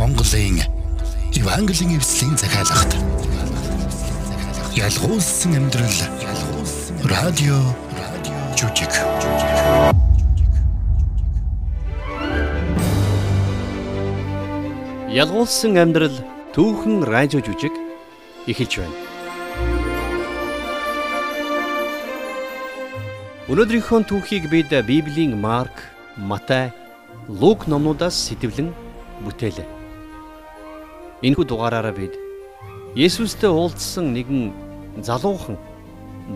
Монголын Евангелийн эвслийн захиалгад ялгуулсан амьдрал радио жүжиг Ялгуулсан амьдрал түүхэн радио жүжиг эхэлж байна. Өнөөдрийнхөө түүхийг бид Библийн Марк, Матай, Лук номнуудаас сэтвлэн бүтээлээ. Энэхүү дугаараараа бид Есүстэй уулзсан нэгэн залуухан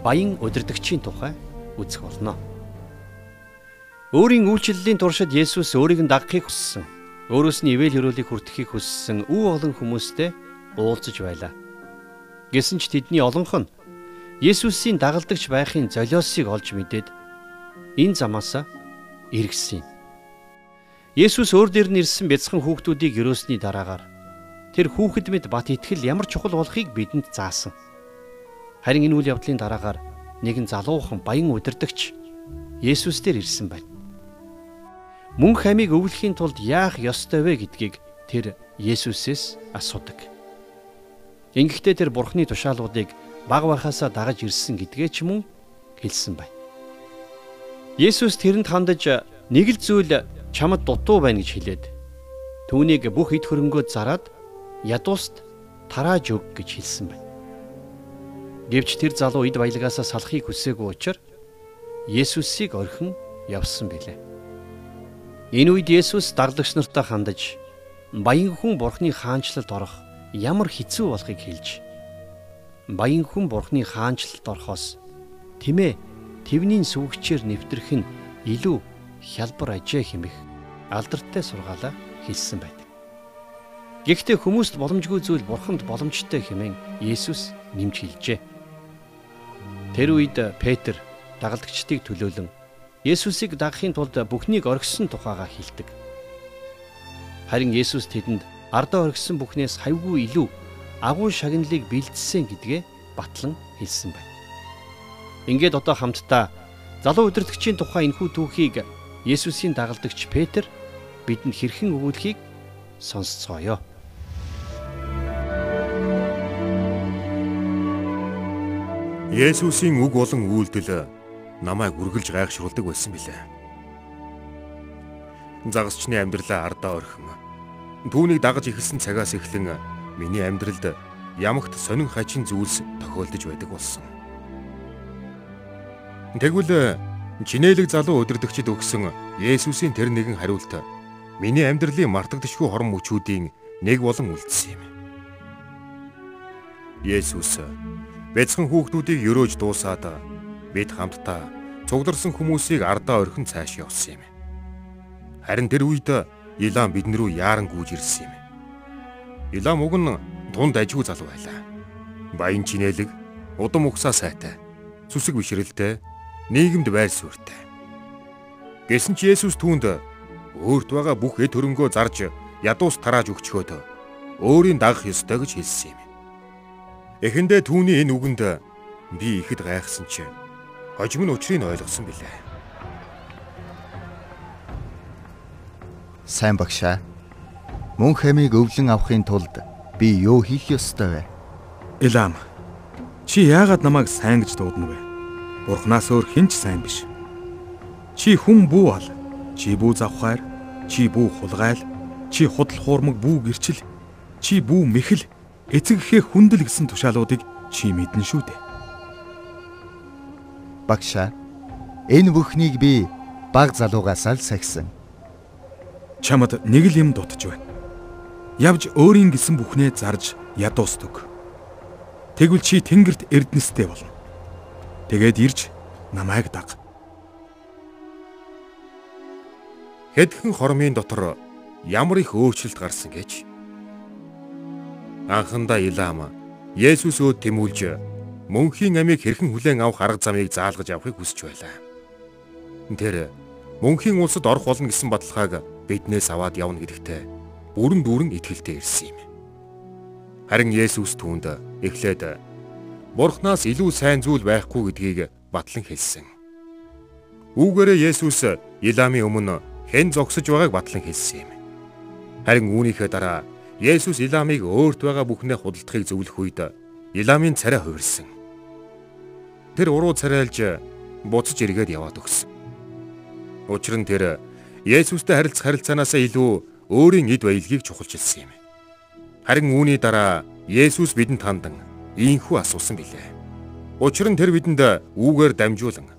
баян удирдагчийн тухай үзэх болно. Өөрийн үйлчлэлийн туршид Есүс өөрийг нь дагахыг хүссэн. Өөрөөс нь ивэл хөрөөлийг хүртэхийг хүссэн үе олон хүмүүстэй уулзаж байлаа. Гэсэн ч тэдний олонх нь Есүсийн дагалдагч байхын золиосыг олж мэдээд энэ замаасаа эргэсэн. Есүс өөр дээр нь ирсэн бяцхан хүүхдүүдийг өрөөсний дараагаар тэр хүүхэд мэд бат итгэл ямар чухал болохыг бидэнд заасан. Харин энэ үйл явдлын дараагаар нэгэн залуухан баян удирдагч Есүс дээр ирсэн байна. Мөн хамиг өвлөхийн тулд яах ёстой вэ гэдгийг тэр Есүсээс асуудаг. Ингэхдээ тэр Бурхны тушаалуудыг баг байхасаа дагаж ирсэн гэдгээ ч мөн хэлсэн байна. Есүс тэрэнд хандаж нэг л зүйл чамд дутуу байна гэж хэлээд түүнийг бүх эд хөрөнгөө зарад ядууст тарааж өг гэж хэлсэн байна. Гэвч тэр залуу эд баялагаасаа салахыг хүсээгүй учраас Есүсийг орхин явсан билээ. Энэ үед Есүс даглагч нартай хандаж баян хүн бурхны хаанчлалд орох ямар хэцүү болохыг хэлж баян хүн бурхны хаанчлалд орохоос тэмээ тэвний сүгчээр нэвтрэх нь илүү хялбар ажээ хэмэх алдартай сургаалаа хэлсэн байдаг. Гэхдээ хүмүүст боломжгүй зүйл бурханд боломжтой хэмээн Есүс нэмж хэлжээ. Тэр үед Петр дагалдагчдыг төлөөлөн Есүсийг дагахын тулд бүхнийг оргисон тухайга хэлдэг. Харин Есүс тэдэнд ардаа оргисон бүхнээс хавьгүй илүү агуу шагналыг бэлдсэн гэдгээ батлан хэлсэн байна. Ингээд одоо хамтдаа залуу удирдгчийн тухай энэхүү түүхийг Есүсийн дагалдагч Петр бидэнд хэрхэн өгүүлэхийг сонсцгоё. Есүсийн үг болон үйлдэл намайг үргэлж гайхшруулдаг байсан билээ. Загасчны амьдралаа ардаа орхин. Түүнийг дагаж ихэлсэн цагаас эхлэн миний амьдралд ямагт сонин хачин зүйлс тохиолдож байдаг болсон. Тэгвэл чинэлэг залуу өдөрдөгчд өгсөн Есүсийн тэр нэгэн хариулт миний амьдралын мартагдашгүй хорон мөчүүдийн нэг болон үлдсэн юм. Есүс бяцхан хүүхдүүдийг өрөөж дуусаад бид хамтдаа цугларсан хүмүүсийг ардаа орхин цааш явсан юм. Харин тэр үед Илам биднэр рүү яаран гүйж ирсэн юм. Илам уг нь тунд ажгүй залуу байлаа. Баян чинэлэг, удам угсаа сайтай, сүсэг бишрэлтэй, нийгэмд байр суурьтай. Гэсэн ч Есүс түүнд өөрт байгаа бүх эд хөрөнгөө зарж ядуус тарааж өгчхөөд өөрийн дагах ёстой гэж хэлсэн юм. Эхэндээ түүний энэ үгэнд би ихэд гайхсан ч хожим нь учрыг ойлгосон билээ. Сайн багшаа. Мөн хэмийг өвлөн авахын тулд би юу хийх ёстой вэ? Илам. Чи яагаад намайг сайн гэж дуудана вэ? Бурхнаас өөр хэн ч сайн биш. Чи хүн бүү бол. Чи бүү завхаар, чи бүү хулгайл, чи худал хуурмаг бүү гэрчил, чи бүү мэхэл, эцэг эхээ хүндэл гэсэн тушаалуудыг чи мэднэ шүү дээ. Багшаа. Энэ бүхнийг би баг залуугаас л сахисан. Чамд нэг л юм дутж байна явж өөрийн гисэн бүхнээ зарж ядуустдаг. Тэгвэл чи тэнгэрт эрдэнэстэй болно. Тэгээд ирж намайг даг. Хэдхэн хормын дотор ямар их өөрчлөлт гарсан гэж. Анхандаа Илам Есүс өө тэмүүлж мөнхийн амийг хэрхэн хүлээн авах арга замыг заалгаж авахыг хүсэж байлаа. Тэр мөнхийн улсад орох болно гэсэн баталгааг биднээс аваад явна гэдэгтээ бүрэн дүүрэн итгэлтэй ирсэн юм. Харин Есүс түүнд эхлээд Бурханаас илүү сайн зүйл байхгүй гэдгийг батлан хэлсэн. Үүгээрээ Есүс Иламын өмнө хэн зогсож байгааг батлан хэлсэн юм. Харин үүнийхээ дараа Есүс Иламыг өөрт байгаа бүхнээ худалдахыг зөвлөх үед Иламын царай хувирсан. Тэр уруу царайлж буцаж эргээд яваад өгсөн. Учир нь тэр Есүстэй харилцах харилцаанаасаа илүү өөрийн эд баялагийг чухалчилсан юм. Харин үүний дараа Есүс бидэнд хандан ийхүү асуусан билээ. Учир нь тэр бидэнд үүгээр дамжуулан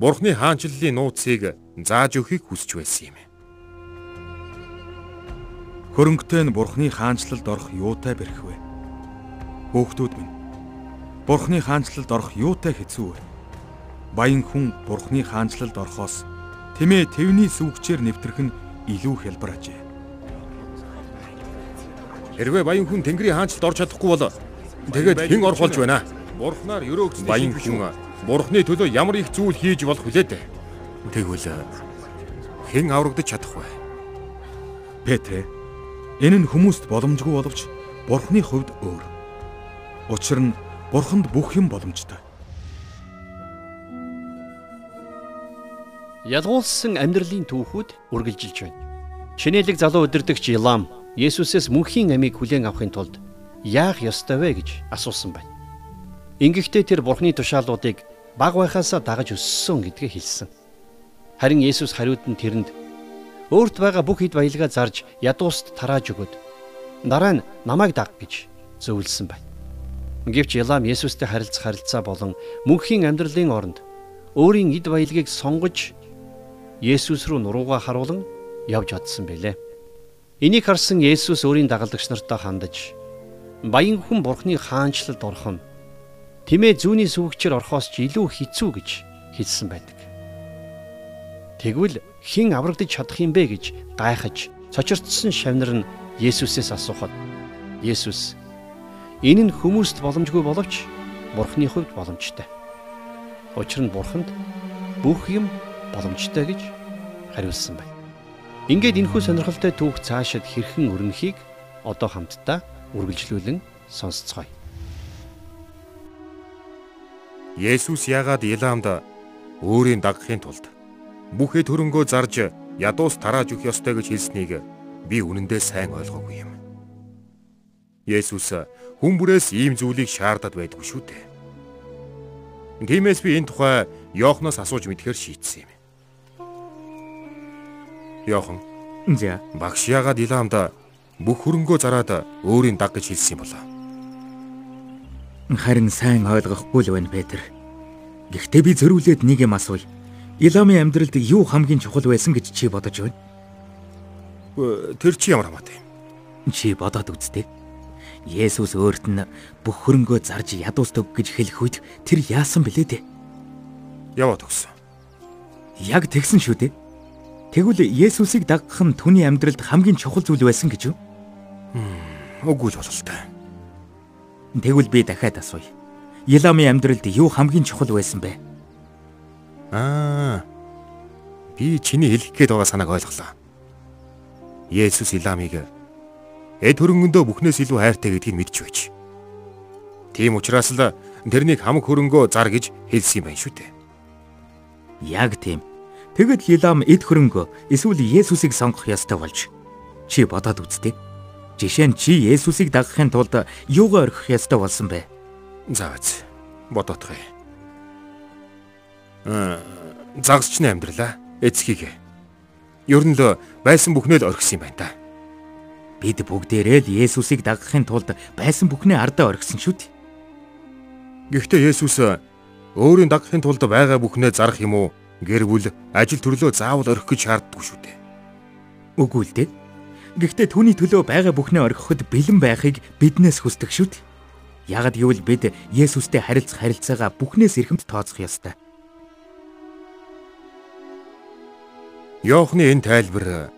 Бурхны хаанчлалын нууцыг зааж өгөхийг хүсэж байсан юм. Хөрөнгөтэй нь Бурхны хаанчлалд орох юутай бэрх вэ? Хөөхтүүд минь. Бурхны хаанчлалд орох юутай хэцүү вэ? Баян хүн Бурхны хаанчлалд орохоос тэмээ тэвний сүвгчээр нэвтрэх нь илүү хялбаражээ. Хэрвээ баян хүн Тэнгэрийн хаанчлалд орж чадахгүй бол тэгээд хэн орох болж байна? Бурхнаар өрөөгч баян хүн Бурхны төлөө ямар их зүйл хийж болох вүлээ дээ. Тэгвэл хэн аврагдаж чадах вэ? Петрэ Энэ нь хүмүүст боломжгүй боловч Бурхны хувьд өөр. Учир нь Бурханд бүх юм боломжтой. Ялгуулсан амьдралын түүхүүд үргэлжилж байна. Чинэлэг залуу өдөрдөгч Илам Есүсээс мөнхийн амийг хүлээн авахын тулд яах ёстой вэ гэж асуусан байна. Ингэхдээ тэр Бурхны тушаалуудыг баг байхаасаа дагаж өссөн гэдгээ хэлсэн. Харин Есүс хариуд нь тэрэнд өөрт байгаа бүх хэд баялгаа зарж ядууст тарааж өгöd. Дараа нь намайг даг гэж зөвлөсөн байна. Гэвч Илам Есүстэй харилцах харилцаа болон мөнхийн амьдралын оронд өөрийн эд баялагийг сонгож Есүс рүү нуруугаа харуулan явж чадсан байлээ. Энийг харсан Есүс өөрийн дагалдагч нартай хандаж баян хүн бурхны хаанчлалд орох нь тэмээ зүүнний сүвгчээр орохоос ч илүү хэцүү гэж хэлсэн байдаг. Тэгвэл хэн аврагдаж чадах юм бэ гэж гайхаж цочирдсан шавнар нь Есүсээс асуухад Есүс энэ нь хүмүүст боломжгүй боловч Бурхны хувьд боломжтой. Учир нь Бурханд бүх юм боломжтой гэж хариулсан байна. Ингээд энэхүү сонирхолтой түүх цаашид хэрхэн өрнөхийг одоо хамтдаа үргэлжлүүлэн сонсцгоё. Есүс яагаад Иламд өөрийн дагахын тулд бүхий төрөнгөө зарж ядуус тарааж өгөх ёстой гэж хэлснийг би үнэндээ сайн ойлгоогүй юм. Есүс хүн бүрээс ийм зүйлийг шаардаад байдгүй шүү дээ. Тиймээс би энэ тухай Йоханоос асууж мэдхээр шийдсэн юм. Йохан. За. Багш яагаад Иламд бүх хөрөнгөө зараад өөрийн даг гэж хэлсэн юм болоо? Харин сайн ойлгохгүй л байна Петр. Гэхдээ би зөрүүлээд нэг юм асууя. Иламын амьдралд юу хамгийн чухал байсан гэж чи бодож байна? Тэр чи ямар хамаатай юм? Чи бодоод үзтээ. Есүс өөрт нь бүх хөрөнгөө зарж ядуус төг гэж хэлэх үед тэр яасан бэлээ дээ? Яваад өгсөн. Яг тэгсэн шүү дээ. Тэгвэл Есүсийг дагах нь түүний амьдралд хамгийн чухал зүйл байсан гэж юу? Үгүй л бололтой. Тэгвэл би дахиад асууя. Иламын амьдралд юу хамгийн чухал байсан бэ? Аа. Би чиний хэлэх гээд байгаа санааг ойлголоо. Есүс Иламыг эд хөрөнгөндөө бүхнээс илүү хайртай гэдгийг мэдж байж. Тийм учраас л тэрнийг хамаг хөрөнгөө зар гэж хэлсэн юм байна шүү дээ. Яг тийм. Тэгэд Илам эд хөрөнгөө эсвэл Есүсийг сонгох ёстой болж чи бодоод үзтээ. Жишээ нь чи Есүсийг дагахын тулд юугаар орхих ёстой болсон бэ? За биз. Бодоотгоё загасчны амьдралаа эцгийг. Ер нь л байсан бүхнээ л орхисон юм байна та. Бид бүгдээрээ л Есүсийг дагахын тулд байсан бүхнээ ардаа орхисон шүү дээ. Гэхдээ Есүс өөрийн дагахын тулд байгаа бүхнээ зарах юм уу? Гэр бүл, ажил төрлөө заавал орхих гэж шаарддаггүй шүү дээ. Үгүй л дээ. Гэхдээ түүний төлөө байгаа бүхнээ орхиход бэлэн байхыг биднээс хүсдэг шүү дээ. Ягд гэвэл бид Есүстэй харилцах харилцаагаа бүхнээс эрхэмд тооцох ёстой. Йоохны энэ тайлбар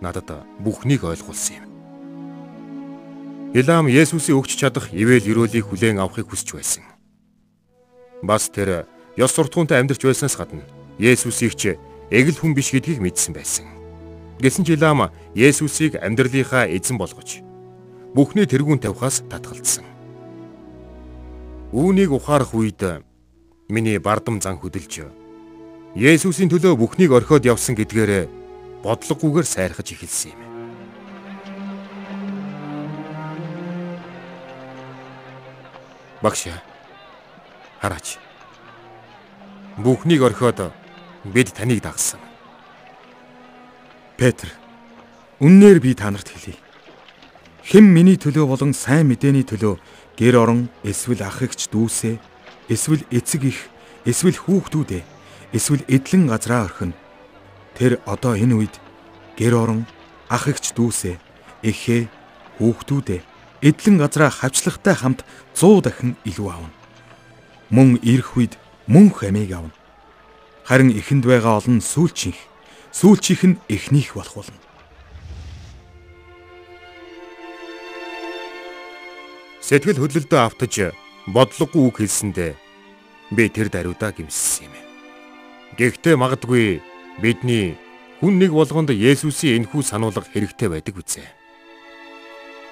надад бүхнийг ойлгуулсан юм. Илам Есүсийн өгч чадах ивэл өрөөлийг хүлээн авахыг хүсэж байсан. Бас тэр ёс суртахуунтай амьдарч байснаас гадна Есүсийг ч эгэл хүн биш гэдгийг мэдсэн байсан. Гэсэн ч Илам Есүсийг амьдралынхаа эзэн болгож бүхний тэргүүн тавихаас татгалцсан. Үүнийг ухаарах үед миний бардам зан хөдөлж Есүсийн төлөө бүхнийг орхиод явсан гэдгээрээ бодлогогүйгээр сайрхаж эхэлсэн юм. Багшаа. Хараач. Бүхнийг орхиод бид таныг дагсан. Петр. Үннээр би танарт хэлье. Хэн миний төлөө болон сайн мэдээний төлөө гэр орон эсвэл ах эгч дүүсээ, эсвэл эцэг их, эсвэл хүүхдүүдээ эсвэл эдлэн газраа орхино. Тэр одоо энэ үед гэр орон ах эгч дүүсээ эхээ хүүхдүүдээ эдлэн газраа хавчлагтай хамт 100 дахин илүү авна. Мөн ирэх үед мөн хамийг авна. Харин эхэнд байгаа олон сүүлчийнх сүүлчийнх нь эхнийх болох болно. Сэтгэл хөдлөлдөө автаж бодлогогүй үг хэлсэндээ би тэр даруйдаа гимссэн юм. Гэхдээ магадгүй бидний хүн нэг болгонд Есүсийн энхүү сануулга хэрэгтэй байдаг үзье.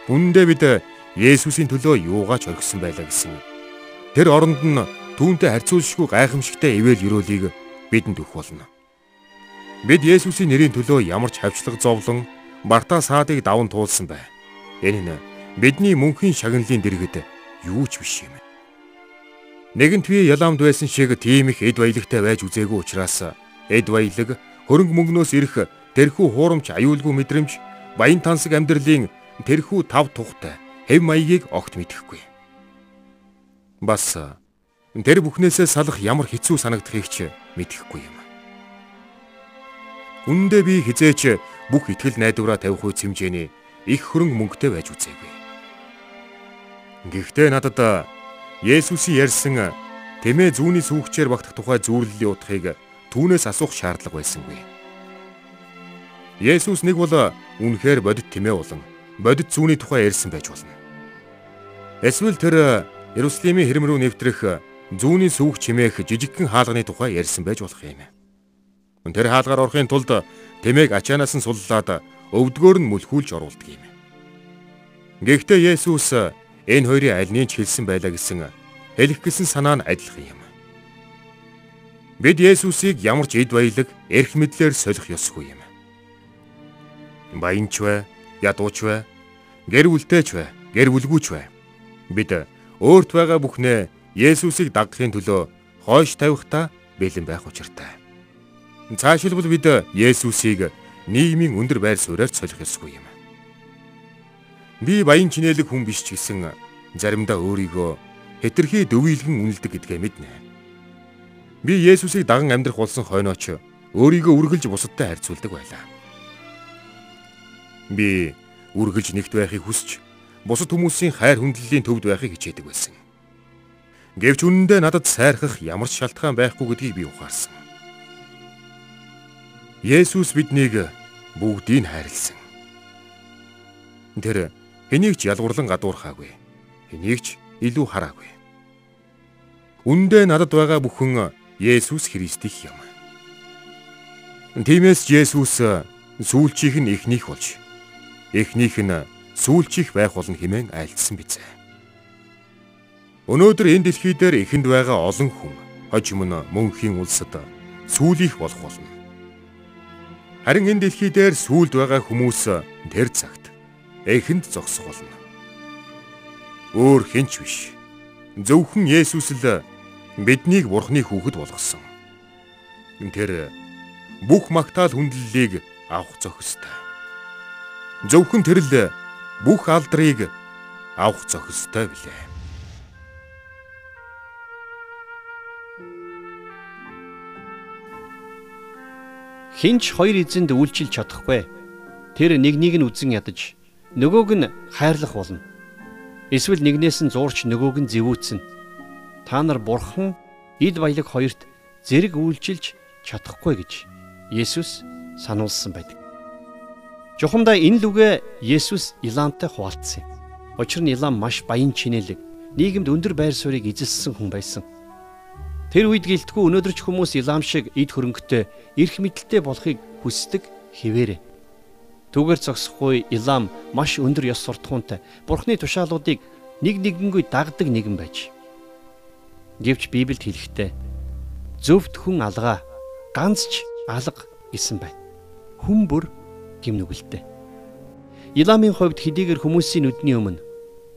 Үндэ бид Есүсийн төлөө юугаач орхисон байлаа гэсэн. Тэр оронд нь түүнтэй харьцуулшгүй гайхамшигтай ивэл өрөөлийг бидэнд өгөх болно. Бид Есүсийн нэрийн төлөө ямар ч хавчлаг зовлон Марта саадыг даван туулсан бай. Энэ нь бидний мөнхийн шагналын дэргэд юу ч биш юм. Нэгэнт би яламд байсан шиг тийм их эд баялагтай байж үзээгүй учраас эд баялаг хөрөнгө мөнгнөөс ирэх тэрхүү хуурамч аюулгүй мэдрэмж баян тансаг амьдралын тэрхүү тав тухтай хэв маягийг огт мэдэхгүй. Бас тэр бүхнээсээ салах ямар хэцүү санагдахыг ч мэдэхгүй юм. Үндэ би хизээч бүх ихтгэл найдвараа тавих үе хэмжээний их хөрөнгө мөнгөтэй байж үзээгүй. Гэхдээ надад Есүсийн ярьсан тэмээ зүүнний сүүгчээр багтах тухай зүүрлэлийн утгыг түүнээс асуух шаардлага байсангүй. Есүс нэг бол үнэхээр бодит тэмээ болон бодит зүүнний тухай ярьсан байж болно. Эсвэл тэр Иерусалимийн хэрэм рүү нэвтрэх зүүнний сүүг чимээх жижигхэн хаалганы тухай ярьсан байж болох юм. Тэр хаалгаар орохын тулд тэмээг ачаанаас нь суллаад өвдгөөр нь мүлхүүлж оруулдаг юм. Гэхдээ Есүс энэ хоёрын альнийг ч хэлсэн байлаа гэсэн хэлэх гэсэн санаа нь адилхан юм. Бид Есүсийг ямар ч эд баялаг, эрх мэдлэр солих ёсгүй юм. Баянч бай, ядууч бай, гэр бүлтэйч бай, гэр бүлгүүч бай. Бид өөрт байгаа бүхнээ Есүсийг дагахын төлөө хойш тавихтаа бэлэн байх учиртай. Цаашилбал бид Есүсийг нийгмийн өндөр байр сууриаар солих ёсгүй юм. Би баян чинэлэг хүн биш ч гэсэн заримдаа өөрийгөө хэтэрхий дөвийлгэн үнэлдэг гэдгээ мэднэ. Би Есүсийг даган амьдрах болсон хойнооч өөрийгөө үргэлж бусадтай харьцуулдаг байлаа. Би үргэлж нэгт байхыг хүсч бусад хүмүүсийн хайр хүндлэлийн төвд байхыг хичээдэг байсан. Гэвч үнэндээ надад сайрхах ямар ч шалтгаан байхгүй гэдгийг би ухаарсан. Есүс биднийг бүгдийг хайрлсан. Тэр хэнийг ч ялгуурлан гадуурхаагүй. Хэнийг ч илүү хараагүй. Үндэ надад байгаа бүхэн Есүс Христих юм. Тиймээс Есүс сүүлчийнх нь эхнийх болж эхнийх нь сүүлчийнх байх болно хэмээн айлдсан биз. Өнөөдөр энэ дэлхий дээр эхэнд байгаа олон хүн хожим нь мөнхийн улсад сүүлийнх болох болно. Харин энэ дэлхий дээр сүулд байгаа хүмүүс тэр цагт эхэнд зогсох болно. Өөр хинч биш. Зөвхөн Есүс л биднийг Бурхны хүүхэд болгосон. Тэр бүх магтаал хүндлэлийг авах зохистой. Зөвхөн тэр л бүх алдрыг авах зохистой билээ. Хинч хоёр эзэнд үйлчилж чадахгүй. Тэр нэг нэг нь үзен ядаж нөгөөг нь хайрлах болно. Эсвэл нэгнээс нь зуурч нөгөөг нь зэвүүцэн. Та нар бурхан эд баялаг хоёрт зэрэг үйлчилж чадахгүй гэж Есүс сануулсан байдаг. Жухамдаа энэ лүгэ Есүс Илантай хуваалцсан юм. Учир нь Илан маш баян чинэлэг, нийгэмд өндөр байр суурийг эзэлсэн хүн байсан. Тэр үед гэлтгүй өнөөдөр ч хүмүүс Илам шиг эд хөрөнгөтэй, эрх мэдэлтэй болохыг хүсдэг хിവэрэ. Түгээр зогсохгүй Илам маш өндөр ёс суртахуунтай, Бурхны тушаалуудыг нэг нэгэнгүй дагдаг нэгэн байж. Гэвч Библиэд хэлэхдээ зөвхт хүн алгаа, ганц ч алга гэсэн байна. Хүн бүр гим нүгэлтэй. Иламын хувьд хэдийгээр хүмүүсийн нүдний өмнө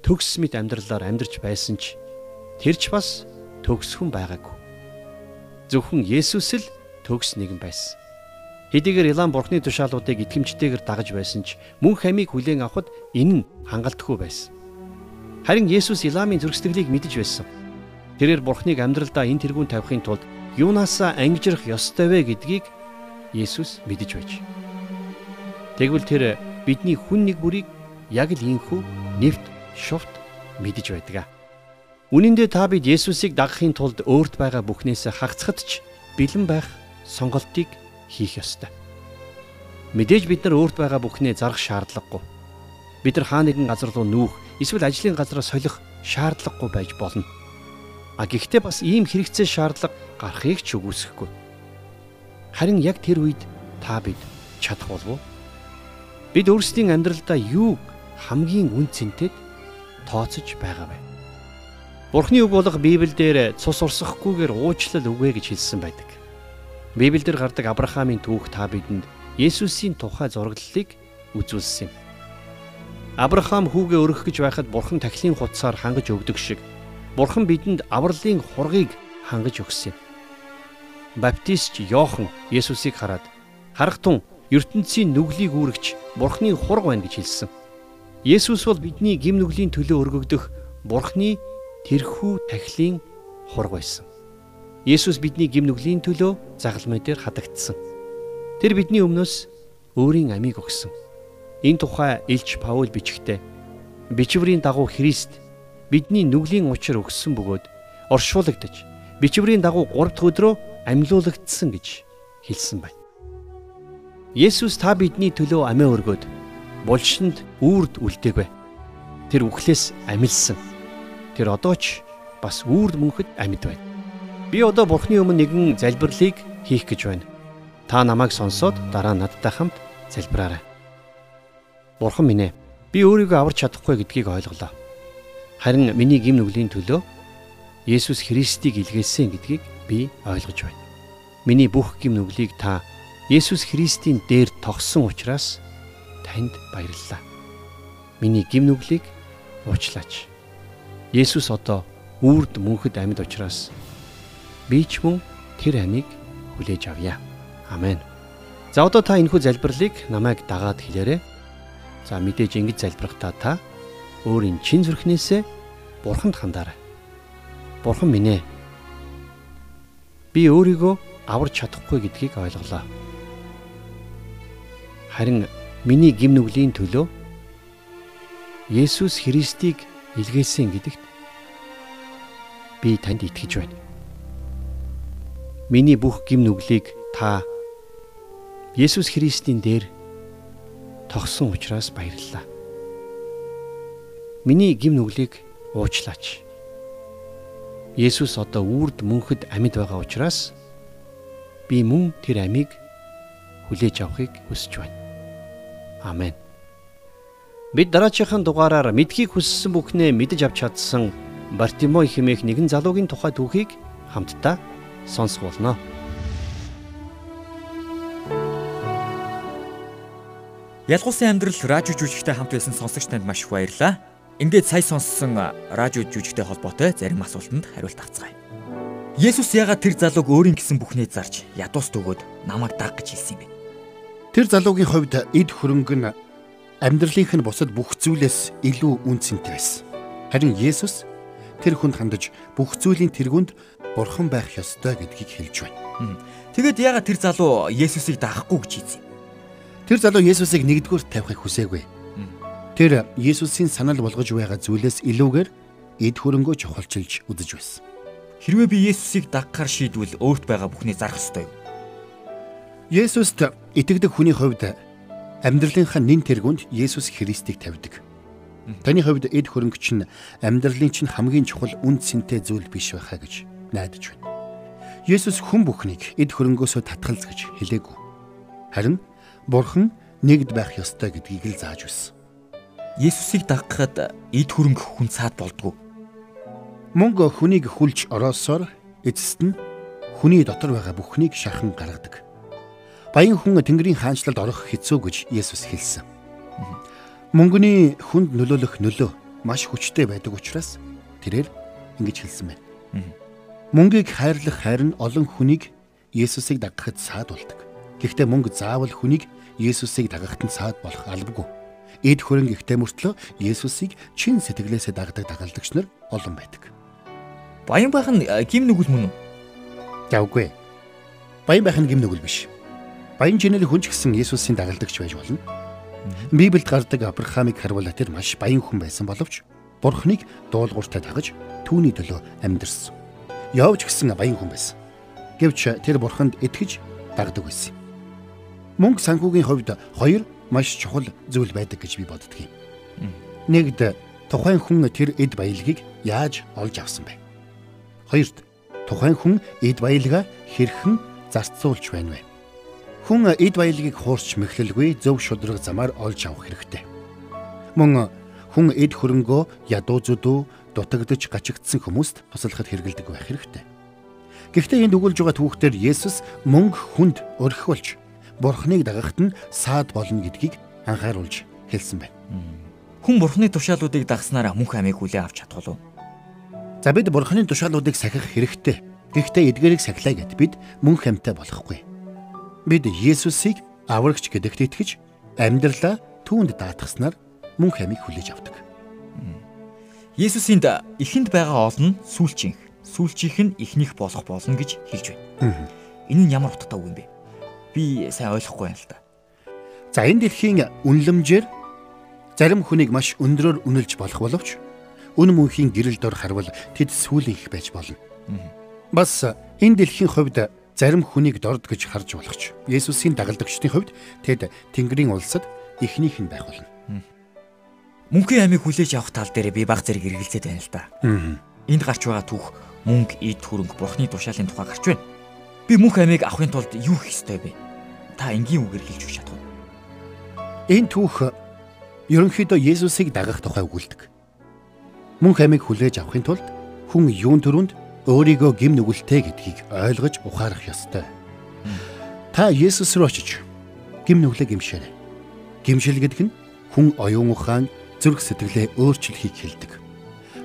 төгс мэт амьдралаар амьдарч байсан ч тэр ч бас төгсгөн байгаагүй. Зөвхөн Есүс л төгс нэгэн байсан. Хэдийгээр Илан бурхны тушаалуудыг итгэмжтэйгээр дагаж байсан ч мөн хамийг хүлээн авахд энэ нь хангалтгүй байсан. Харин Есүс Иламын зөрсдөглийг мэдэж байсан. Тэрээр бурхныг амьдралдаа энэ тэргүүн тавихын тулд юунаасаа ангижрах ёстой вэ гэдгийг Есүс мэдэж байж. Тэгвэл тэр бидний хүн нэг бүрийг яг л ийхүү нэвт шувт мэдэж байдаг. Үнэн дээр та бид Есүсийг дагахын тулд өөрт байгаа бүхнээс хагацхад ч бэлэн байх сонголтыг хийх ёстой. Мэдээж бид нар өөрт байгаа бүхнээ зарах шаардлагагүй. Бид нар хаа нэгэн газар руу нүүх, эсвэл ажлын газараа солих шаардлагагүй байж болно. А гэхдээ бас ийм хэрэгцээ шаардлага гарахыг ч үгүйсэхгүй. Харин яг тэр үед та бид чадах болов уу? Бид өөрсдийн амьдралдаа юуг хамгийн үн цэнтэд тооцож байгаа вэ? Бурхны үг болох Библиэлд цус урсахгүйгээр уучлал үгэй гэж хэлсэн байдаг. Библиэлд гардаг Авраамийн түүх та бидэнд Есүсийн тухай зураглалыг үзүүлсэн юм. Авраам хүүгээ өргөх гэж байхад Бурхан тахилын хуцаар хангаж өгдөг шиг Бурхан бидэнд авралын хургийг хангаж өгсөн юм. Баптист Йохан Есүсийг хараад харахтун ертөнцийн нүглийг үүрэгч Бурхны хург байна гэж хэлсэн. Есүс бол бидний гим нүглийн төлөө өргөгдөх Бурхны тэрхүү тахилын хург байсан. Есүс бидний гим нүглийн төлөө загалмай дээр хадагдсан. Тэр бидний өмнөөс өөрийн амийг өгсөн. Энэ тухай Илч Паул бичгтээ бичвэрийн дагуу Христ бидний нүглийн учир өгсөн бөгөөд оршуулгадж бичвэрийн дагуу 3 дахь өдрөө амьлуулагдсан гэж хэлсэн байна. Есүс та бидний төлөө амиа өргөөд булшинд үрд үлдээгвэ. Тэр үхлээс амилсан. Тэр одоо ч бас үрд мөнхөд амьд байна. Би одоо Бурхны өмнө нэгэн залбирлыг хийх гэж байна. Та намайг сонсоод дараа надтай хамт залбираарай. Бурхан минь ээ, би өөрийгөө аварч чадахгүй гэдгийг ойлголоо. Харин миний гим нүглийн төлөө Есүс Христийг илгээсэн гэдгийг би ойлгож байна. Миний бүх гим нүглийг та Есүс Христийн дээр тогсон учраас танд баярлалаа. Миний гим нүглийг уучлаач. Есүс одоо үрд мөнхөд амьд учраас би ч мөн тэр амийг хүлээж авъя. Амен. За одоо та энэхүү залбирлыг намайг дагаад хэлээрэй. За мэдээж ингэж залбирахдаа та өөрийн чин зүрхнээсээ бурханд хандаарай. Бурхан минь ээ. Би өөрийгөө аварч чадахгүй гэдгийг ойлголоо. Харин миний гим нүглийн төлөө Есүс Христийг илгээсэн гэдэгт би танд итгэж байна. Миний бүх гим нүглийг та Есүс Христийн дээр тогсон учраас баярлалаа. Миний гим нүглийг уучлаач. Есүс одоо үрд мөнхөд амьд байгаа учраас би мөн тэр амийг хүлээж авахыг хүсэж байна. Амен. Бид дараачихын дугаараар мэдхийг хүссэн бүхнээ мэдэж авч чадсан Бартимой хэмээх нэгэн залуугийн тухай түүхийг хамтдаа сонсох болно. Ялгуусын амьдрал радио жүжигтэй хамт байсан сонсогч танд маш их баярлалаа. Ингээд сая сонссон радио жүжигтэй холбоотой зарим асуултанд хариулт авцгаая. Есүс яагаад тэр залууг өөрийн гэсэн бүхнээ зарж ядуус төгөөд намайг даг гэж хэлсэн юм бэ? Тэр залуугийн хувьд эд хөрөнгө нь амьдралынх нь бусад бүх зүйлээс илүү үнцэнтэй байсан. Харин Есүс тэр хүнд хандаж бүх зүйлийн тэргүнд бурхан байх ёстой гэдгийг хэлж байна. Тэгэд яагаад тэр залуу Есүсийг даахгүй гэж хэлсэн юм? Тэр залуу Есүсийг нэгдүгээр тавихыг хүсээгүй. Тэр Есүсийн санал болгож байгаа зүйлээс илүүгээр эд хөрөнгөө чухалчилж үзэж байсан. Хэрвээ би Есүсийг дагахаар шийдвэл өөрт байгаа бүхний зарах ёстой юу? Есүст итгэдэг хүний хувьд амьдралынхаа нэн тэргүнд Есүс Христийг тавьдаг. Таны хувьд эд хөрөнгө чинь амьдралын чинь хамгийн чухал үн цэнтэй зүйл биш байхаа гэж найдаж байна. Есүс хүн бүхнийг эд хөрөнгөөсөө татгалз гэж хэлээгүй. Харин Бурхан нэгд байх ёстой гэдгийг л зааж байсан. Есүсийг дагахад эд хөрөнгө хүн цаад болдгоо. Мөнгө хүнийг хүлж ороосоор эцэст нь хүний дотор байгаа бүхнийг шархан гаргадаг. Баян хүн Тэнгэрийн хаанчлалд орох хэцүү гэж Есүс хэлсэн. Мөнгөний хүнд нөлөөлөх нөлөө маш хүчтэй байдаг учраас тэрээр ингэж хэлсэн байна. Мөнгийг хайрлах хайр нь олон хүнийг Есүсийг дагахад саад болдог. Гэхдээ мөнгө заавал хүнийг Есүсийг дагахад нь саад болох албагүй. Эд хөрөнгө ихтэй мөртлөө Есүсийг чин сэтгэлээсээ дагдаг дагалдагч нар олон байдаг. Баян байх нь э, гим нүгэл мөн үү? Явгүй. Баян байх нь гим нүгэл биш. Баян жинэл хүн ч гэсэн Есүсийн дагалдагч байж болно. Библиэд гардаг Авраамыг харуул тэр маш баян хүн байсан боловч Бурхныг дуулууртай дагаж түүний төлөө амьдэрсэн. Явж гисэн баян хүн байсан. Гэвч тэр Бурханд итгэж дагдаг байсан. Мөнгө санхүүгийн хувьд хоёр маш чухал зүйл байдаг гэж би боддог юм. Нэгд тухайн хүн тэр эд баялагийг яаж олж авсан бэ? Хоёрд тухайн хүн эд баялгаа хэрхэн зарцуулж байна вэ? Хүн эд баялагийг хуурч мэхлэлгүй зөв шудраг замаар олж авах хэрэгтэй. Мөн хүн эд хөрөнгөө ядуу зүдүү дутагдж гачигдсан хүмүүст туслахад хэрэгэлдэг байх хэрэгтэй. Гэхдээ энд өгүүлж байгаа түүхтэр Есүс мөнгө хүнд өрхөлж Бурхныг дагахт нь саад болно гэдгийг анхааруулж хэлсэн байна. Хүн бурхны тушаалуудыг дагснараа мөнх амийг хүлээ авч чадах уу? За бид бурхны тушаалуудыг сахих хэрэгтэй. Гэхдээ эдгээрийг сахилаа гэд бид мөн хамтай болохгүй. Бид Есүсийг аврагч гэдэгт итгэж амьдралаа түүнд даатгаснаар мөн хамийг хүлээж авдаг. Есүсийн эхэнд байгаа олон сүүлчийнх, сүүлчийнх нь ихнийх болох болно гэж хэлж байна. Энэ нь ямар утгатай үг юм бэ? Би сайн ойлгохгүй юм л да. За энэ дэлхийн үнлэмжээр зарим хүнийг маш өндрөөр үнэлж болох боловч үн мөнхийн гэрэл дор харвал тэд сүүлийнх байж болно. Бас энэ дэлхийн хувьд зарим хүнийг дорд гэж харж болохч. Есүсийн дагалдагчдын хувьд тэд Тэнгэрийн улсад эхнийх нь байх болно. Мөнхийн амийг хүлээж авах тал дээр би баг зэрэг эргэлзээд байна л да. Энд гарч байгаа түүх мөнгө, эд хөрөнгө, бурхны тушаалын тухай гарч байна. Би мөнх амийг авахын тулд юу хийх ёстой вэ? Та энгийн үгээр хэлж өгч чадах уу? Энэ түүх ерөнхийдөө Есүсийг дагах тухай өгүүлдэг. Мөнх амийг хүлээж авахын тулд хүн юун төрөнд өөрийгөө гим нүгэлтэй гэдгийг ойлгож ухаарах ёстой. Та Есүс рүү очиж гим нүглээ гимшээрэй. Гимшил гэдэг нь хүн оюун ухаан зүрх сэтгэлээ өөрчлөхийг хэлдэг.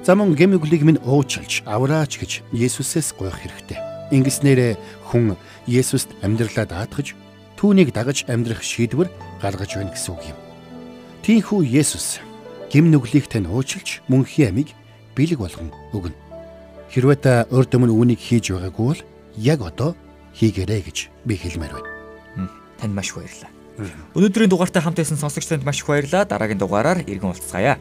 За мөн гим нүглийг минь уучлж авраач гэж Есүсээс гуйх хэрэгтэй. Ингэснээр хүн Есүст амьдралаа даатгаж түүнийг дагаж амьдрах шийдвэр гаргаж байна гэсэн үг юм. Тийхүү Есүс гим нүглийг тань уучлж мөнхийн амийг бэлэг болгон өгнө. Хэрвээ та урд өмнө үүнийг хийж байгаагүй бол яг одоо хийгээрэй гэж би хэлмээр байна. Танд маш баярлалаа. Өнөөдрийн дугаартай хамт байсан сонсогч танд маш их баярлалаа. Дараагийн дугаараар иргэн уулзцаая.